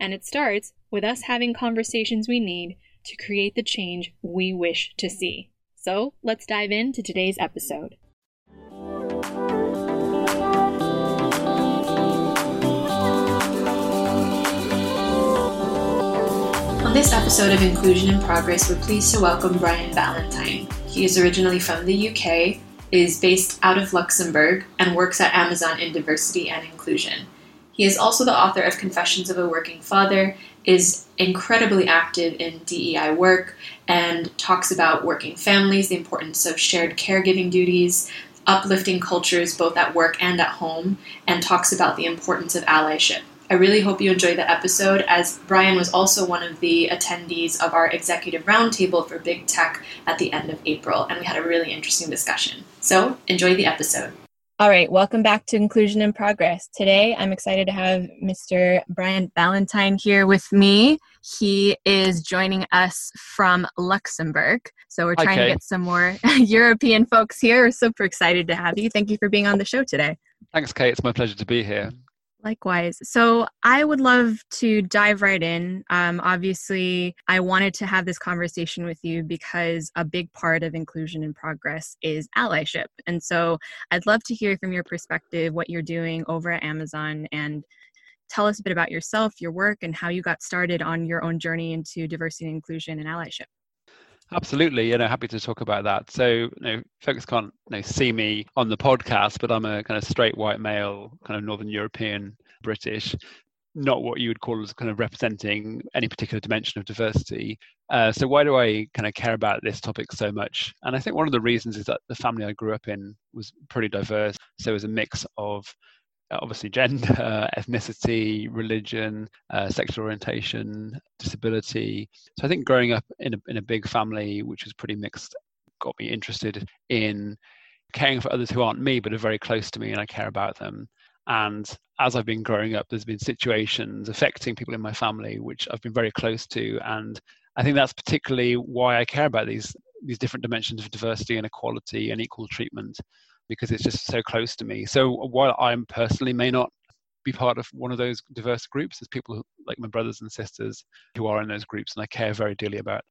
And it starts with us having conversations we need to create the change we wish to see. So let's dive into today's episode. On this episode of Inclusion in Progress, we're pleased to welcome Brian Ballantyne. He is originally from the UK, is based out of Luxembourg, and works at Amazon in diversity and inclusion. He is also the author of Confessions of a Working Father, is incredibly active in DEI work, and talks about working families, the importance of shared caregiving duties, uplifting cultures both at work and at home, and talks about the importance of allyship. I really hope you enjoy the episode, as Brian was also one of the attendees of our executive roundtable for Big Tech at the end of April, and we had a really interesting discussion. So, enjoy the episode. All right, welcome back to Inclusion in Progress. Today, I'm excited to have Mr. Brian Ballantyne here with me. He is joining us from Luxembourg. So, we're trying okay. to get some more European folks here. We're super excited to have you. Thank you for being on the show today. Thanks, Kate. It's my pleasure to be here. Likewise. So I would love to dive right in. Um, obviously, I wanted to have this conversation with you because a big part of inclusion and progress is allyship. And so I'd love to hear from your perspective what you're doing over at Amazon and tell us a bit about yourself, your work, and how you got started on your own journey into diversity and inclusion and allyship. Absolutely, you know, happy to talk about that. So, you know, folks can't you know, see me on the podcast, but I'm a kind of straight white male, kind of Northern European British, not what you would call as kind of representing any particular dimension of diversity. Uh, so, why do I kind of care about this topic so much? And I think one of the reasons is that the family I grew up in was pretty diverse. So, it was a mix of obviously gender, ethnicity, religion, uh, sexual orientation, disability. So I think growing up in a, in a big family, which was pretty mixed, got me interested in caring for others who aren't me but are very close to me and I care about them. And as I've been growing up, there's been situations affecting people in my family which I've been very close to. And I think that's particularly why I care about these these different dimensions of diversity and equality and equal treatment because it's just so close to me. So while I personally may not be part of one of those diverse groups, there's people like my brothers and sisters who are in those groups and I care very dearly about.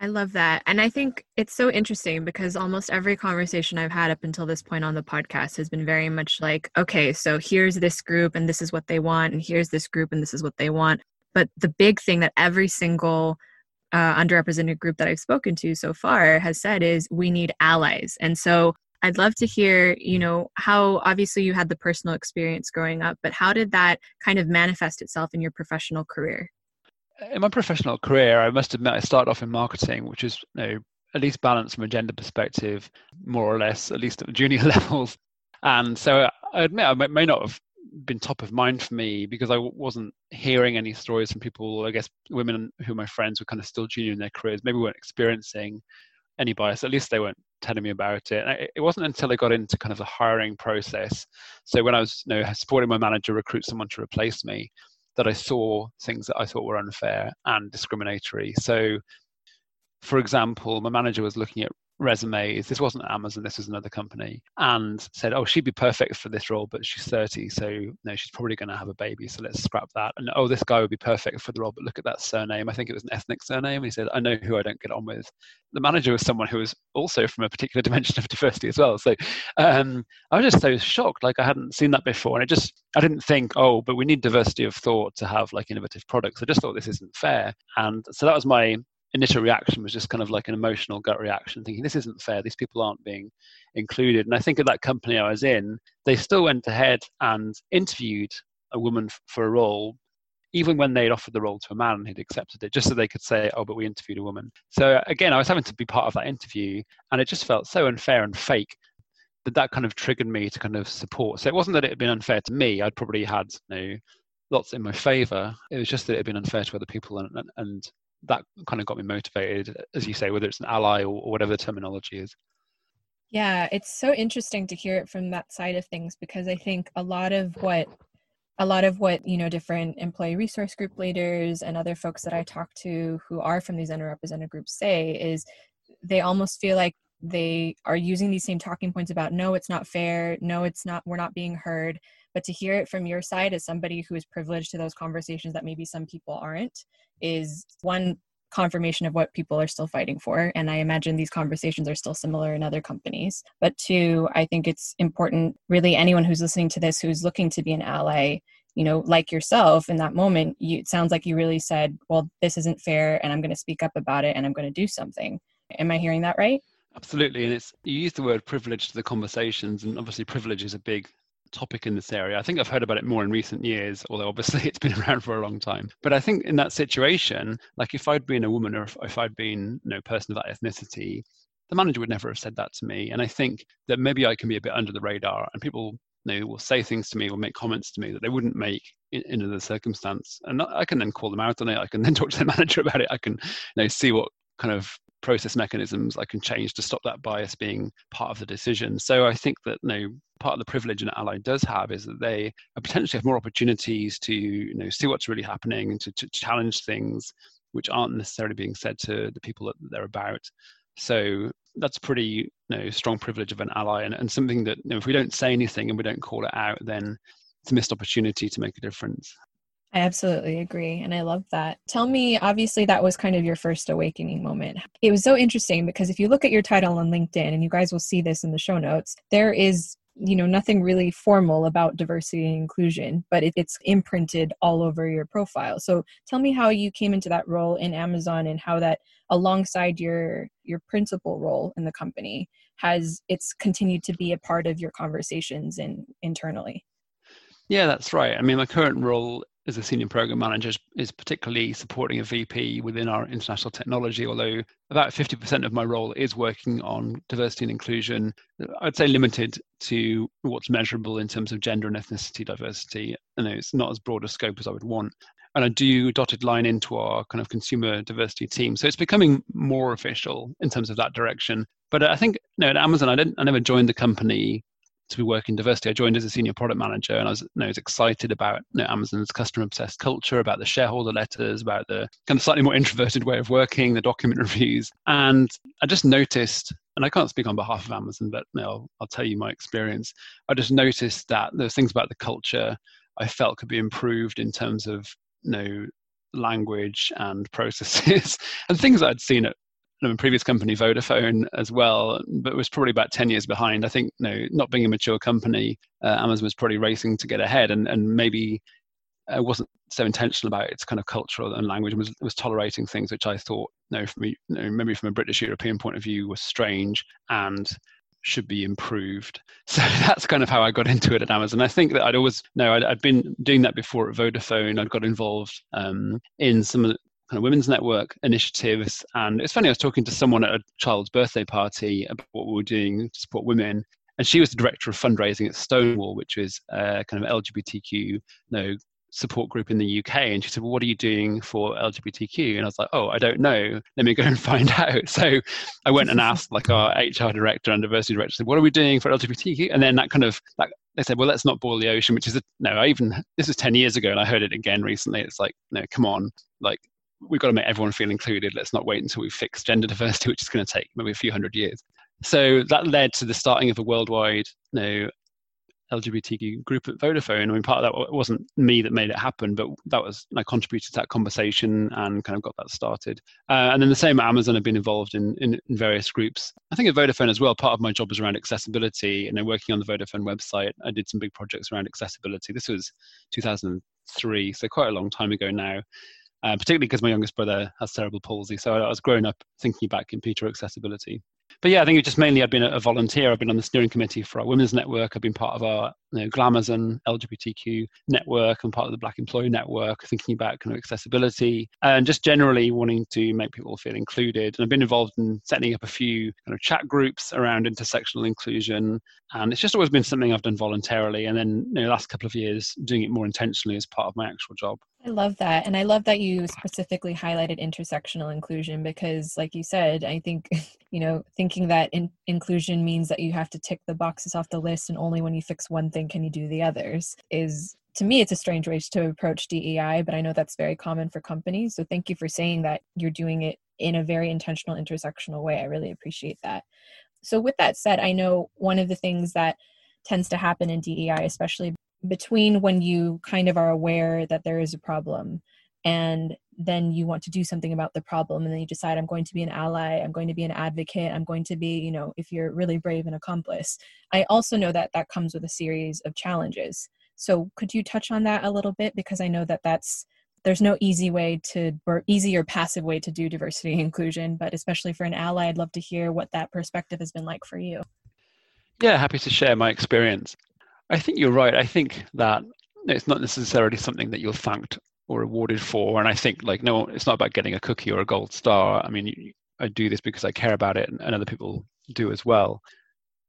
I love that. And I think it's so interesting because almost every conversation I've had up until this point on the podcast has been very much like, okay, so here's this group and this is what they want, and here's this group and this is what they want. But the big thing that every single uh, underrepresented group that I've spoken to so far has said is we need allies. And so I'd love to hear, you know, how obviously you had the personal experience growing up, but how did that kind of manifest itself in your professional career? In my professional career, I must admit I started off in marketing, which is you know, at least balanced from a gender perspective, more or less, at least at the junior levels. And so I admit I may not have been top of mind for me because I wasn't hearing any stories from people, I guess women who my friends were kind of still junior in their careers, maybe weren't experiencing any bias. At least they weren't telling me about it. And it wasn't until I got into kind of the hiring process. So when I was you know, supporting my manager recruit someone to replace me, that I saw things that I thought were unfair and discriminatory. So, for example, my manager was looking at resumes. This wasn't Amazon, this was another company, and said, "Oh, she'd be perfect for this role, but she's 30, so no, she's probably going to have a baby. So let's scrap that." And oh, this guy would be perfect for the role, but look at that surname. I think it was an ethnic surname. And he said, "I know who I don't get on with." The manager was someone who was also from a particular dimension of diversity as well. So um, I was just so shocked, like I hadn't seen that before, and I just I didn't think, "Oh, but we need diversity of thought to have like innovative products." I just thought this isn't fair, and so that was my initial reaction was just kind of like an emotional gut reaction, thinking this isn't fair. These people aren't being included. And I think at that company I was in, they still went ahead and interviewed a woman for a role, even when they'd offered the role to a man and he'd accepted it, just so they could say, "Oh, but we interviewed a woman." So again, I was having to be part of that interview, and it just felt so unfair and fake that that kind of triggered me to kind of support. So it wasn't that it had been unfair to me. I'd probably had you know, lots in my favour. It was just that it had been unfair to other people, and, and, and that kind of got me motivated, as you say, whether it's an ally or, or whatever the terminology is. Yeah, it's so interesting to hear it from that side of things because I think a lot of what a lot of what you know different employee resource group leaders and other folks that i talk to who are from these underrepresented groups say is they almost feel like they are using these same talking points about no it's not fair. No it's not we're not being heard. But to hear it from your side as somebody who is privileged to those conversations that maybe some people aren't is one confirmation of what people are still fighting for. And i imagine these conversations are still similar in other companies. But two i think it's important really anyone who's listening to this who's looking to be an ally you know like yourself in that moment you, it sounds like you really said well this isn't fair and i'm going to speak up about it and i'm going to do something. Am i hearing that right absolutely and it's you use the word privilege to the conversations and obviously privilege is a big topic in this area. I think I've heard about it more in recent years, although obviously it's been around for a long time. But I think in that situation, like if I'd been a woman or if, if I'd been you know, person of that ethnicity, the manager would never have said that to me. And I think that maybe I can be a bit under the radar and people you know, will say things to me or make comments to me that they wouldn't make in, in another circumstance. And I can then call them out on it. I can then talk to the manager about it. I can you know, see what kind of process mechanisms I can change to stop that bias being part of the decision. So I think that you know part of the privilege an ally does have is that they uh, potentially have more opportunities to you know see what's really happening and to, to challenge things which aren't necessarily being said to the people that they're about. So that's pretty you know strong privilege of an ally and, and something that you know, if we don't say anything and we don't call it out then it's a missed opportunity to make a difference I absolutely agree. And I love that. Tell me, obviously, that was kind of your first awakening moment. It was so interesting because if you look at your title on LinkedIn, and you guys will see this in the show notes, there is you know nothing really formal about diversity and inclusion but it, it's imprinted all over your profile so tell me how you came into that role in amazon and how that alongside your your principal role in the company has it's continued to be a part of your conversations and internally yeah that's right i mean my current role as a senior program manager is particularly supporting a VP within our international technology, although about 50% of my role is working on diversity and inclusion. I'd say limited to what's measurable in terms of gender and ethnicity diversity. And it's not as broad a scope as I would want. And I do dotted line into our kind of consumer diversity team. So it's becoming more official in terms of that direction. But I think you know, at Amazon, I didn't I never joined the company to be working diversity. I joined as a senior product manager, and I was, you know, was excited about you know, Amazon's customer obsessed culture, about the shareholder letters, about the kind of slightly more introverted way of working, the document reviews, and I just noticed. And I can't speak on behalf of Amazon, but you know, I'll, I'll tell you my experience. I just noticed that there's things about the culture I felt could be improved in terms of you know language and processes and things I'd seen at in previous company, Vodafone, as well, but was probably about 10 years behind. I think, you know, not being a mature company, uh, Amazon was probably racing to get ahead and, and maybe uh, wasn't so intentional about its kind of cultural and language and was, was tolerating things which I thought, you know, from, you know, maybe from a British European point of view was strange and should be improved. So that's kind of how I got into it at Amazon. I think that I'd always no, I'd, I'd been doing that before at Vodafone. I'd got involved um, in some of kind of women's network initiatives. And it's funny, I was talking to someone at a child's birthday party about what we were doing to support women. And she was the director of fundraising at Stonewall, which is a kind of LGBTQ you know, support group in the UK. And she said, Well, what are you doing for LGBTQ? And I was like, Oh, I don't know. Let me go and find out. So I went and asked like our HR director and diversity director, said, What are we doing for LGBTQ? And then that kind of that they said, well, let's not boil the ocean, which is a, no, I even, this is 10 years ago and I heard it again recently. It's like, no, come on. Like we've got to make everyone feel included. Let's not wait until we fix gender diversity, which is going to take maybe a few hundred years. So that led to the starting of a worldwide you know, LGBTQ group at Vodafone. I mean, part of that wasn't me that made it happen, but that was I contributed to that conversation and kind of got that started. Uh, and then the same at Amazon, I've been involved in, in, in various groups. I think at Vodafone as well. Part of my job was around accessibility, and then working on the Vodafone website, I did some big projects around accessibility. This was 2003, so quite a long time ago now uh, particularly because my youngest brother has cerebral palsy. So I was growing up thinking about computer accessibility but yeah, I think it's just mainly I've been a volunteer. I've been on the steering committee for our women's network. I've been part of our you know, Glamazon LGBTQ network and part of the Black Employee Network, thinking about kind of accessibility and just generally wanting to make people feel included. And I've been involved in setting up a few kind of chat groups around intersectional inclusion. And it's just always been something I've done voluntarily. And then you know, the last couple of years, doing it more intentionally as part of my actual job. I love that. And I love that you specifically highlighted intersectional inclusion because, like you said, I think, you know, thinking that in- inclusion means that you have to tick the boxes off the list and only when you fix one thing can you do the others is to me it's a strange way to approach DEI, but I know that's very common for companies. So thank you for saying that you're doing it in a very intentional intersectional way. I really appreciate that. So with that said, I know one of the things that tends to happen in DEI, especially between when you kind of are aware that there is a problem and then you want to do something about the problem and then you decide i'm going to be an ally i'm going to be an advocate i'm going to be you know if you're really brave an accomplice. I also know that that comes with a series of challenges. So could you touch on that a little bit? Because i know that that's there's no easy way to or easy or passive way to do diversity and inclusion but especially for an ally i'd love to hear what that perspective has been like for you. Yeah happy to share my experience. I think you're right. I think that it's not necessarily something that you're thanked or rewarded for. And I think like no, it's not about getting a cookie or a gold star. I mean, I do this because I care about it, and, and other people do as well.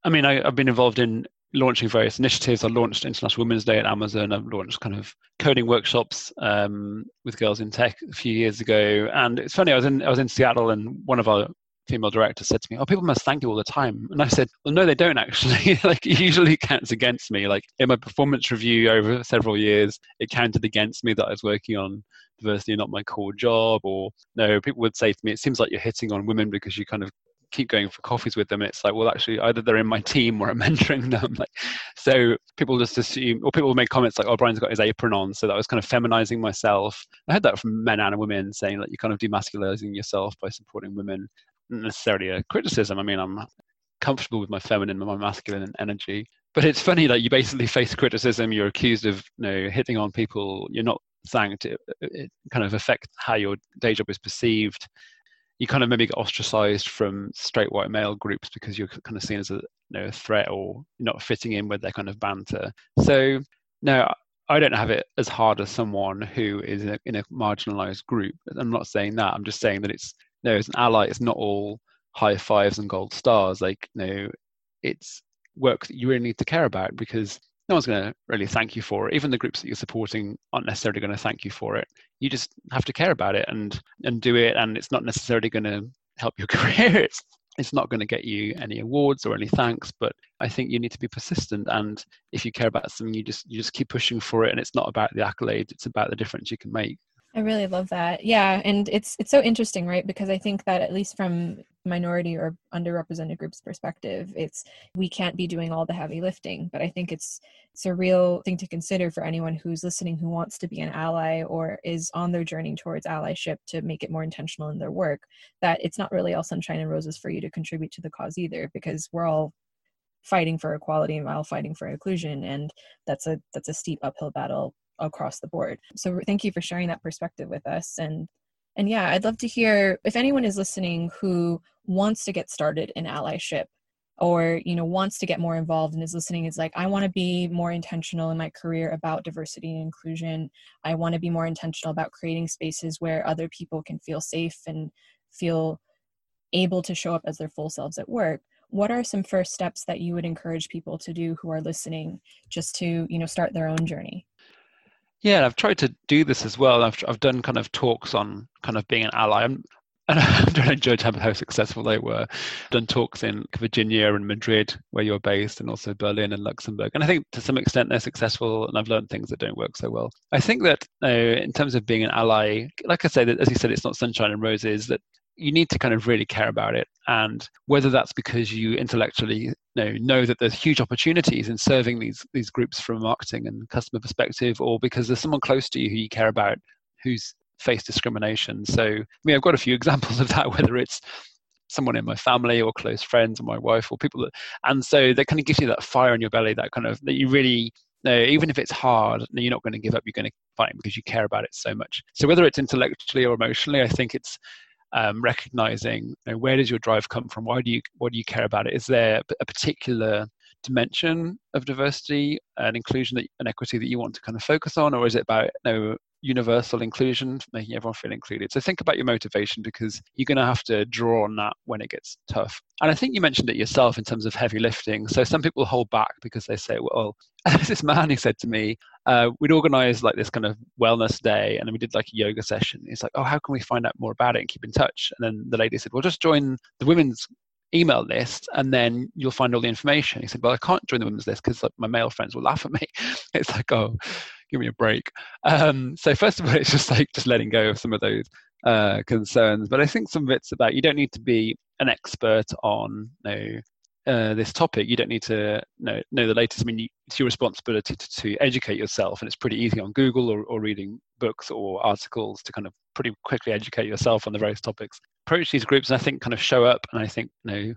I mean, I, have been involved in launching various initiatives. I launched International Women's Day at Amazon. I've launched kind of coding workshops um, with girls in tech a few years ago. And it's funny, I was in I was in Seattle, and one of our female director said to me, "Oh, people must thank you all the time." And I said, "Well, no, they don't actually. like, usually it counts against me. Like in my performance review over several years, it counted against me that I was working on diversity, and not my core job. Or no, people would say to me, "It seems like you're hitting on women because you kind of keep going for coffees with them. It's like, well, actually, either they're in my team or I'm mentoring them. Like, so people just assume, or people make comments like, "Oh, Brian's got his apron on," so that was kind of feminizing myself. I heard that from men and women saying that you're kind of demasculizing yourself by supporting women necessarily a criticism. I mean, I'm comfortable with my feminine and my masculine energy. But it's funny that you basically face criticism. You're accused of, you know, hitting on people. You're not thanked. It, it kind of affects how your day job is perceived. You kind of maybe get ostracized from straight white male groups because you're kind of seen as a you know, a threat or not fitting in with their kind of banter. So, no, I don't have it as hard as someone who is in a, in a marginalized group. I'm not saying that. I'm just saying that it's no, as an ally, it's not all high fives and gold stars. Like, know, it's work that you really need to care about because no one's going to really thank you for it. Even the groups that you're supporting aren't necessarily going to thank you for it. You just have to care about it and and do it. And it's not necessarily going to help your career. It's it's not going to get you any awards or any thanks. But I think you need to be persistent. And if you care about something, you just you just keep pushing for it. And it's not about the accolades. It's about the difference you can make. I really love that. Yeah, and it's it's so interesting, right? Because I think that at least from minority or underrepresented groups perspective, it's we can't be doing all the heavy lifting, but I think it's it's a real thing to consider for anyone who's listening who wants to be an ally or is on their journey towards allyship to make it more intentional in their work that it's not really all sunshine and roses for you to contribute to the cause either because we're all fighting for equality and while fighting for inclusion and that's a that's a steep uphill battle across the board. So thank you for sharing that perspective with us. And and yeah, I'd love to hear if anyone is listening who wants to get started in allyship or you know wants to get more involved and is listening is like i want to be more intentional in my career about diversity and inclusion i want to be more intentional about creating spaces where other people can feel safe and feel able to show up as their full selves at work what are some first steps that you would encourage people to do who are listening just to you know start their own journey yeah, I've tried to do this as well. I've I've done kind of talks on kind of being an ally. I'm, and trying to judge how successful they were. I've done talks in Virginia and Madrid, where you're based, and also Berlin and Luxembourg. And I think to some extent they're successful, and I've learned things that don't work so well. I think that uh, in terms of being an ally, like I say, that as you said, it's not sunshine and roses. That you need to kind of really care about it. And whether that's because you intellectually you know, know that there's huge opportunities in serving these, these groups from a marketing and customer perspective, or because there's someone close to you who you care about who's faced discrimination. So, I mean, I've got a few examples of that, whether it's someone in my family or close friends or my wife or people that, and so that kind of gives you that fire in your belly, that kind of, that you really no, even if it's hard, you're not going to give up. You're going to fight because you care about it so much. So whether it's intellectually or emotionally, I think it's um, recognizing you know, where does your drive come from? Why do you what do you care about it? Is there a particular dimension of diversity and inclusion and equity that you want to kind of focus on, or is it about you know, universal inclusion, making everyone feel included. So think about your motivation because you're going to have to draw on that when it gets tough. And I think you mentioned it yourself in terms of heavy lifting. So some people hold back because they say, well, this man who said to me, uh, we'd organize like this kind of wellness day and then we did like a yoga session. He's like, oh, how can we find out more about it and keep in touch? And then the lady said, well, just join the women's email list and then you'll find all the information. He said, well, I can't join the women's list because like, my male friends will laugh at me. It's like, oh, give me a break. Um, so first of all, it's just like just letting go of some of those uh, concerns. But I think some of it's about you don't need to be an expert on you know, uh, this topic. You don't need to know, know the latest. I mean, you, it's your responsibility to, to, educate yourself, and it's pretty easy on Google or, or reading books or articles to kind of pretty quickly educate yourself on the various topics. Approach these groups, and I think kind of show up. And I think you know,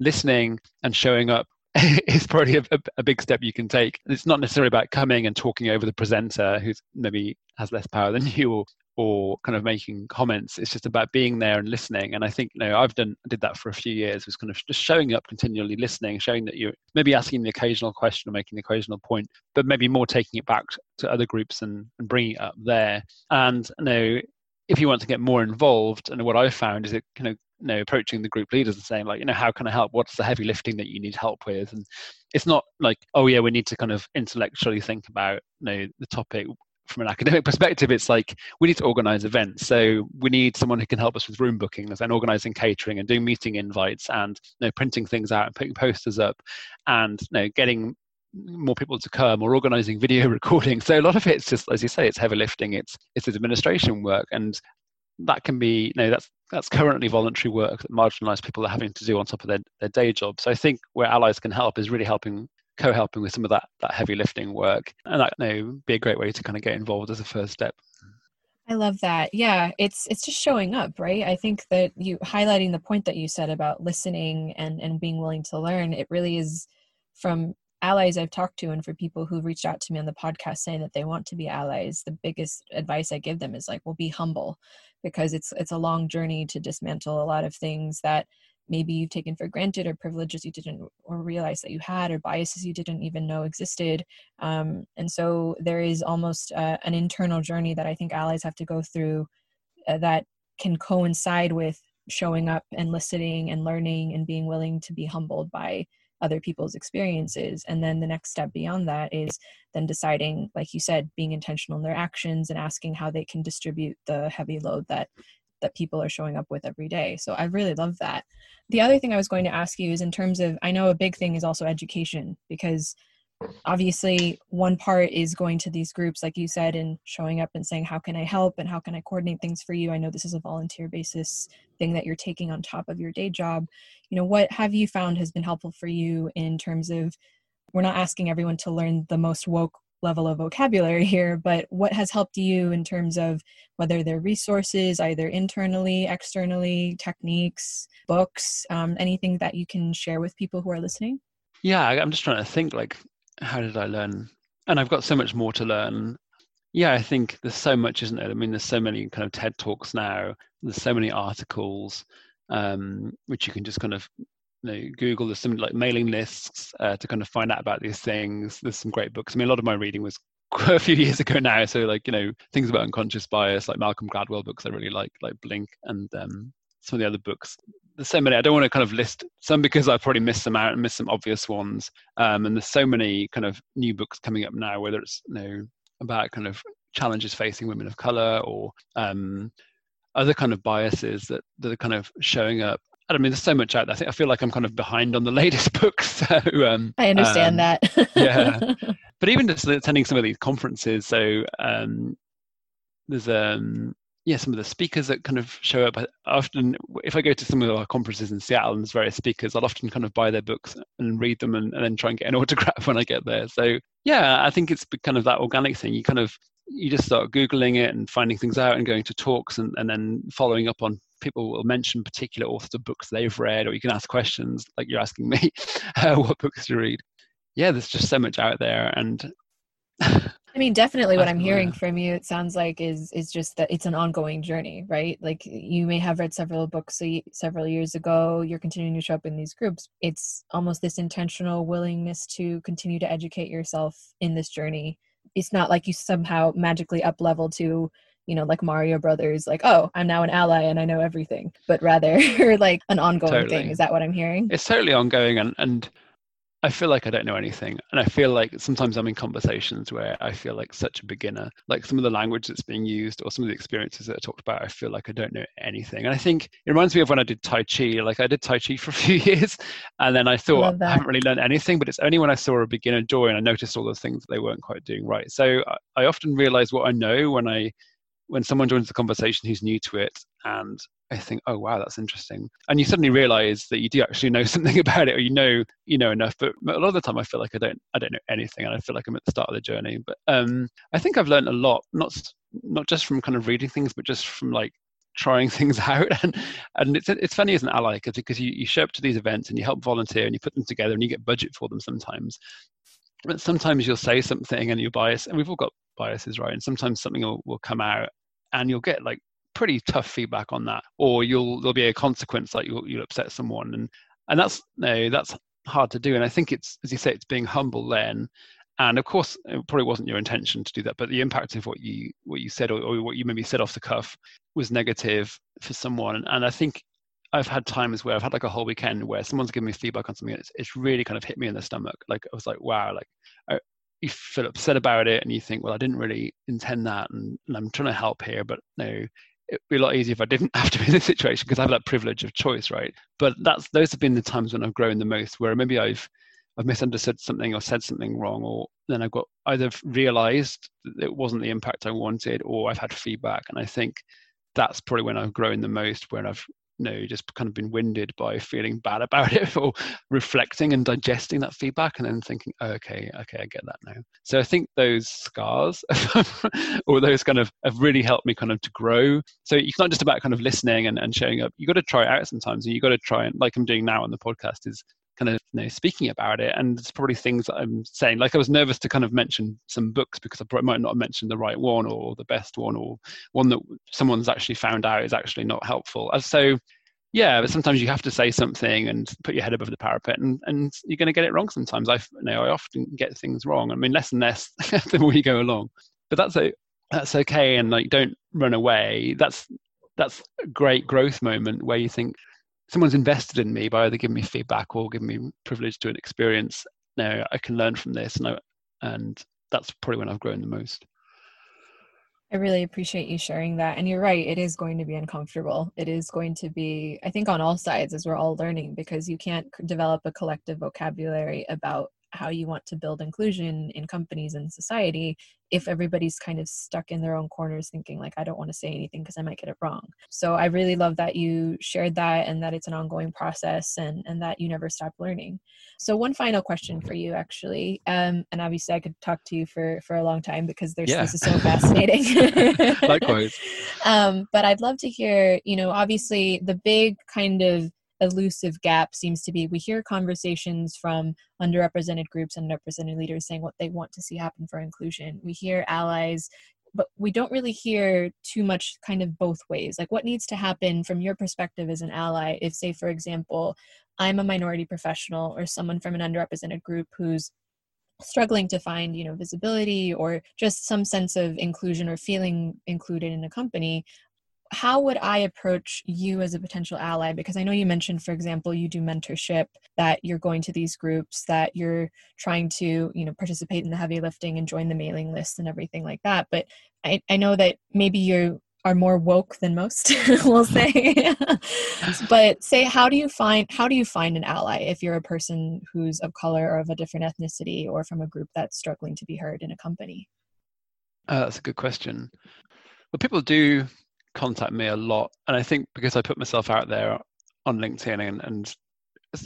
listening and showing up is probably a, a, big step you can take. It's not necessarily about coming and talking over the presenter who's maybe has less power than you or or kind of making comments. It's just about being there and listening. And I think, you know, I've done did that for a few years, was kind of just showing up continually, listening, showing that you're maybe asking the occasional question or making the occasional point, but maybe more taking it back to other groups and, and bringing it up there. And you know, if you want to get more involved, and what I've found is it kind of you know approaching the group leaders and saying like you know how can i help? What's the heavy lifting that you need help with? And it's not like oh yeah we need to kind of intellectually think about you know the topic from an academic perspective. It's like we need to organize events. So we need someone who can help us with room bookings and organizing catering and doing meeting invites and you know printing things out and putting posters up and you know getting more people to come or organizing video recording so a lot of it's just as you say it's heavy lifting it's it's administration work. And that can be you know that's that's currently voluntary work that marginalized people are having to do on top of their, their day job so i think where allies can help is really helping co-helping with some of that that heavy lifting work and that you know be a great way to kind of get involved as a first step I love that. Yeah, it's it's just showing up, right? I think that you highlighting the point that you said about listening and and being willing to learn, it really is from allies I've talked to and for people who've reached out to me on the podcast saying that they want to be allies, the biggest advice I give them is like, well, be humble because it's it's a long journey to dismantle a lot of things that maybe you've taken for granted or privileges you didn't or realize that you had or biases you didn't even know existed. Um, and so there is almost uh, an internal journey that i think allies have to go through uh, that can coincide with showing up and listening and learning and being willing to be humbled by other people's experiences. And then the next step beyond that is then deciding like you said being intentional in their actions and asking how they can distribute the heavy load that that people are showing up with every day. So i really love that. The other thing i was going to ask you is in terms of i know a big thing is also education because obviously one part is going to these groups like you said and showing up and saying how can i help? And how can i coordinate things for you? I know this is a volunteer basis thing that you're taking on top of your day job. You know what have you found has been helpful for you in terms of we're not asking everyone to learn the most woke level of vocabulary here but what has helped you in terms of whether they're resources either internally externally techniques books um, anything that you can share with people who are listening? Yeah i'm just trying to think like how did I learn? And I've got so much more to learn. Yeah, I think there's so much, isn't it? I mean, there's so many kind of TED talks now. There's so many articles, um, which you can just kind of you know, Google. There's some like mailing lists uh, to kind of find out about these things. There's some great books. I mean, a lot of my reading was quite a few years ago now. So like you know things about unconscious bias, like Malcolm Gladwell books I really like, like Blink, and um, some of the other books there's so many. I don't want to kind of list some because I've probably missed some out and missed some obvious ones. Um, and there's so many kind of new books coming up now, whether it's you know about kind of challenges facing women of color or um, other kind of biases that, that are kind of showing up. I mean, there's so much out there. I think I feel like I'm kind of behind on the latest books. So um, I understand um, that. yeah, but even just attending some of these conferences. So um, there's um yeah, some of the speakers that kind of show up. Often, if I go to some of our conferences in Seattle and there's various speakers, I'll often kind of buy their books and read them and, and then try and get an autograph when I get there. So yeah, I think it's kind of that organic thing. You kind of you just start googling it and finding things out and going to talks and, and then following up on people will mention particular authors of books they've read or you can ask questions like you're asking me uh, what books to read yeah there's just so much out there and I mean, definitely what I'm hearing from you, it sounds like is is just that it's an ongoing journey, right? Like you may have read several books several years ago, you're continuing to show up in these groups. It's almost this intentional willingness to continue to educate yourself in this journey. It's not like you somehow magically up level to you know, like Mario Brothers, like, oh, I'm now an ally and I know everything, but rather like an ongoing totally. thing. Is that what I'm hearing? It's totally ongoing. And, and I feel like I don't know anything. And I feel like sometimes I'm in conversations where I feel like such a beginner. Like some of the language that's being used or some of the experiences that I talked about, I feel like I don't know anything. And I think it reminds me of when I did Tai Chi. Like I did Tai Chi for a few years and then I thought I haven't really learned anything, but it's only when I saw a beginner join and I noticed all those things that they weren't quite doing right. So I often realize what I know when I when someone joins the conversation who's new to it and I think, oh wow, that's interesting. And you suddenly realize that you do actually know something about it or you know you know enough. But a lot of the time I feel like I don't I don't know anything and I feel like I'm at the start of the journey. But um I think I've learned a lot, not not just from kind of reading things, but just from like trying things out and and it's it's funny as an ally because you, you show up to these events and you help volunteer and you put them together and you get budget for them sometimes but sometimes you'll say something and you bias and we've all got biases right and sometimes something will, will come out and you'll get like pretty tough feedback on that or you'll there'll be a consequence like you'll, you'll upset someone and and that's no that's hard to do and i think it's as you say it's being humble then and of course it probably wasn't your intention to do that but the impact of what you what you said or, or what you maybe said off the cuff was negative for someone and i think I've had times where I've had like a whole weekend where someone's given me feedback on something. It's, it's really kind of hit me in the stomach. Like I was like, wow, like I, you feel upset about it and you think, well, I didn't really intend that, and, and I'm trying to help here, but no, it'd be a lot easier if I didn't have to be in this situation because I have that privilege of choice, right? But that's those have been the times when I've grown the most, where maybe I've I've misunderstood something or said something wrong, or then I've got either realized it wasn't the impact I wanted, or I've had feedback, and I think that's probably when I've grown the most, where I've know just kind of been winded by feeling bad about it or reflecting and digesting that feedback and then thinking oh, okay okay i get that now. So i think those scars or those kind of have really helped me kind of to grow. So it's not just about kind of listening and, and showing up. You've got to try it out sometimes and you've got to try and like i'm doing now on the podcast is kind of you know, speaking about it. And it's probably things i'm saying like i was nervous to kind of mention some books because i might not have mentioned the right one or the best one or one that someone's actually found out is actually not helpful. And so yeah but sometimes you have to say something and put your head above the parapet and, and you're going to get it wrong sometimes. I you know i often get things wrong. I mean less and less the more you go along. But that's a that's okay and like don't run away. That's that's a great growth moment where you think someone's invested in me by either giving me feedback or giving me privilege to an experience. Now I can learn from this, and I, and that's probably when I've grown the most. I really appreciate you sharing that. And you're right, it is going to be uncomfortable. It is going to be, I think, on all sides as we're all learning because you can't develop a collective vocabulary about how you want to build inclusion in companies and society if everybody's kind of stuck in their own corners thinking like i don't want to say anything because i might get it wrong. So i really love that you shared that and that it's an ongoing process and and that you never stop learning. So one final question for you actually um and obviously i could talk to you for for a long time because there's yeah. this is so fascinating. Likewise. Um but i'd love to hear you know obviously the big kind of elusive gap seems to be we hear conversations from underrepresented groups and underrepresented leaders saying what they want to see happen for inclusion. We hear allies but we don't really hear too much kind of both ways like what needs to happen from your perspective as an ally if say for example i'm a minority professional or someone from an underrepresented group who's struggling to find you know visibility or just some sense of inclusion or feeling included in a company how would I approach you as a potential ally? Because I know you mentioned, for example, you do mentorship, that you're going to these groups, that you're trying to, you know, participate in the heavy lifting and join the mailing list and everything like that. But I, I know that maybe you are more woke than most, we'll say. but say, how do you find how do you find an ally if you're a person who's of color or of a different ethnicity or from a group that's struggling to be heard in a company? Uh, that's a good question. Well, people do contact me a lot, and I think because I put myself out there on LinkedIn and, and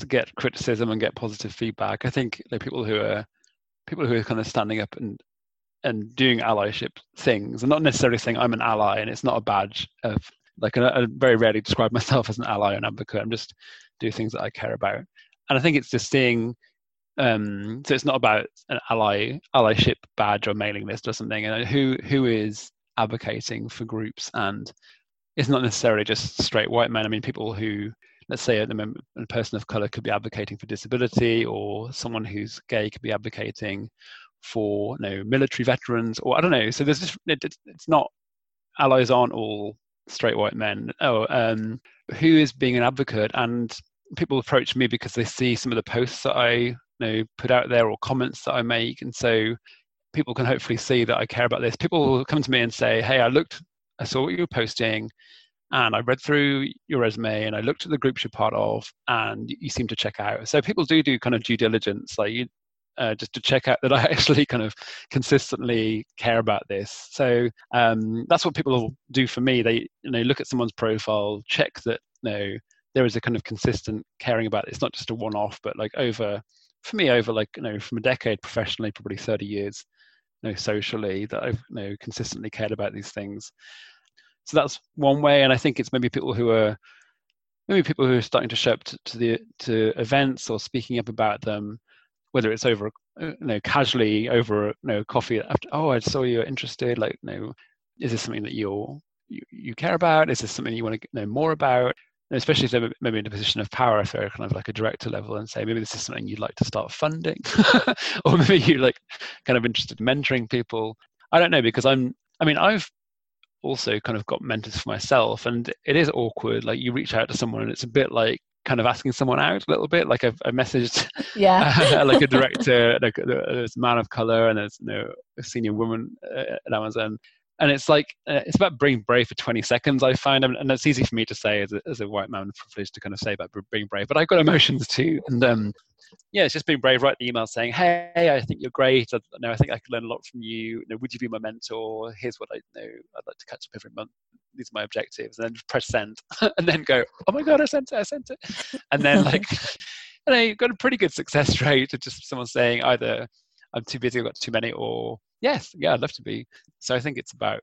to get criticism and get positive feedback, I think are people who are people who are kind of standing up and and doing allyship things, and not necessarily saying I'm an ally and it's not a badge of like I very rarely describe myself as an ally or an advocate. I'm just do things that I care about, and I think it's just seeing Um, so it's not about an ally allyship badge or mailing list or something. And who who is advocating for groups and it's not necessarily just straight white men. I mean, people who, let's say, a, a person of color could be advocating for disability, or someone who's gay could be advocating for you know, military veterans, or I don't know. So there's just it, it's not allies aren't all straight white men. Oh, um, who is being an advocate? And people approach me because they see some of the posts that I you know put out there or comments that I make, and so people can hopefully see that I care about this. People come to me and say, "Hey, I looked I saw what you were posting and I read through your resume and I looked at the groups you're part of and you seem to check out. So people do do kind of due diligence, like you, uh, just to check out that I actually kind of consistently care about this. So um, that's what people do for me. They you know look at someone's profile, check that you know there is a kind of consistent caring about it. It's not just a one-off, but like over for me over like you know from a decade professionally, probably 30 years know, socially that I've you know consistently cared about these things. So that's one way, and I think it's maybe people who are maybe people who are starting to show up to, to the to events or speaking up about them, whether it's over uh, you know casually over you know coffee after oh I saw you're interested like you know is this something that you're you, you care about is this something you want to know more about especially if they're maybe in a position of power, if they're kind of like a director level and say, maybe this is something you'd like to start funding, or maybe you're like kind of interested in mentoring people. I don't know because I'm, I mean, I've also kind of got mentors for myself and it is awkward. Like you reach out to someone and it's a bit like kind of asking someone out a little bit. Like I've, I messaged yeah. Uh, like a director, like uh, there's a man of color and there's you know, a senior woman uh, at Amazon and it's like uh, it's about being brave for 20 seconds i find. And it's easy for me to say as a, as a white man privileged to kind of say about being brave. But i've got emotions too. And um yeah it's just being brave. Write the email saying hey i think you're great. I know i think i could learn a lot from you, you know, would you be my mentor? Here's what i know i'd like to catch up every month. These are my objectives. And then press send. And then go oh my god i sent it i sent it. And then like you know you've got a pretty good success rate of just someone saying either i'm too busy i've got too many or yes, yeah, I'd love to be. So I think it's about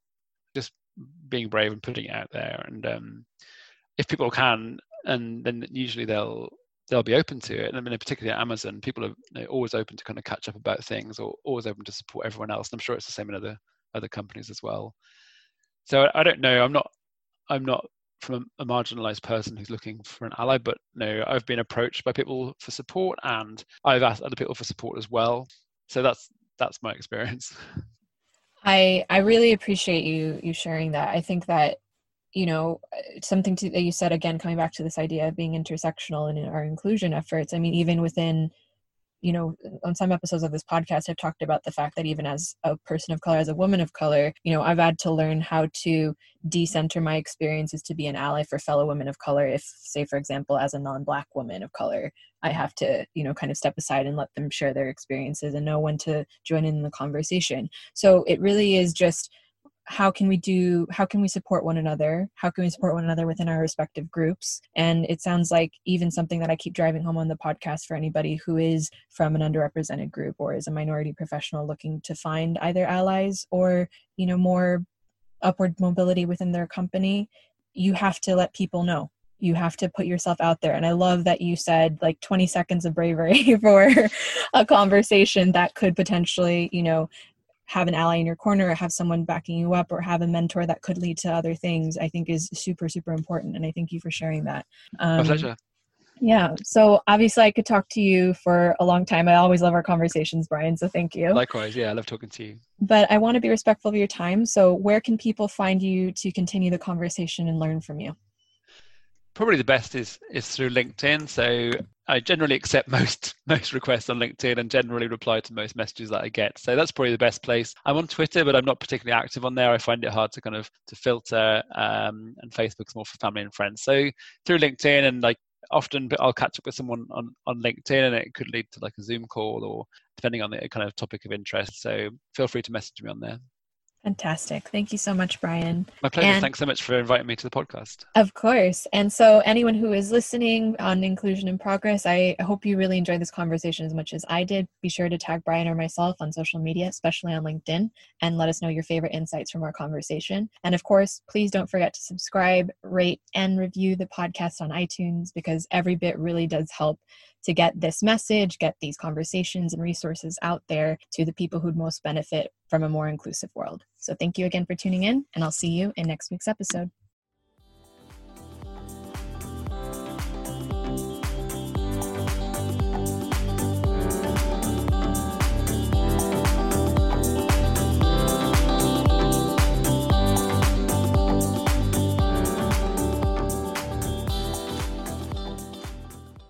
just being brave and putting it out there. And um, if people can, and then usually they'll they'll be open to it. And I mean, particularly at Amazon, people are always open to kind of catch up about things, or always open to support everyone else. And I'm sure it's the same in other other companies as well. So I don't know. I'm not. I'm not from a, marginalized person who's looking for an ally, but no, I've been approached by people for support, and I've asked other people for support as well. So that's that's my experience. I I really appreciate you you sharing that. I think that you know something to, that you said again coming back to this idea of being intersectional in our inclusion efforts. I mean even within you know on some episodes of this podcast i've talked about the fact that even as a person of color as a woman of color you know i've had to learn how to decenter my experiences to be an ally for fellow women of color. If say for example as a non-black woman of color i have to you know kind of step aside and let them share their experiences and know when to join in the conversation. So it really is just how can we do how can we support one another? How can we support one another within our respective groups? And it sounds like even something that i keep driving home on the podcast for anybody who is from an underrepresented group or is a minority professional looking to find either allies or you know more upward mobility within their company you have to let people know. You have to put yourself out there. And i love that you said like 20 seconds of bravery for a conversation that could potentially you know have an ally in your corner or have someone backing you up or have a mentor that could lead to other things i think is super super important and i thank you for sharing that. Um, My pleasure. yeah so obviously i could talk to you for a long time. I always love our conversations brian so thank you. Likewise yeah i love talking to you. But i want to be respectful of your time so where can people find you to continue the conversation and learn from you probably the best is is through linkedin so I generally accept most most requests on LinkedIn and generally reply to most messages that I get. So that's probably the best place. I'm on Twitter, but I'm not particularly active on there. I find it hard to kind of to filter, um, and Facebook's more for family and friends. So through LinkedIn and like often I'll catch up with someone on, on LinkedIn and it could lead to like a Zoom call or depending on the kind of topic of interest. So feel free to message me on there. Fantastic. Thank you so much, Brian. My pleasure. And Thanks so much for inviting me to the podcast. Of course. And so, anyone who is listening on Inclusion in Progress, I hope you really enjoyed this conversation as much as I did. Be sure to tag Brian or myself on social media, especially on LinkedIn, and let us know your favorite insights from our conversation. And of course, please don't forget to subscribe, rate, and review the podcast on iTunes because every bit really does help to get this message, get these conversations and resources out there to the people who'd most benefit from a more inclusive world. So thank you again for tuning in, and I'll see you in next week's episode.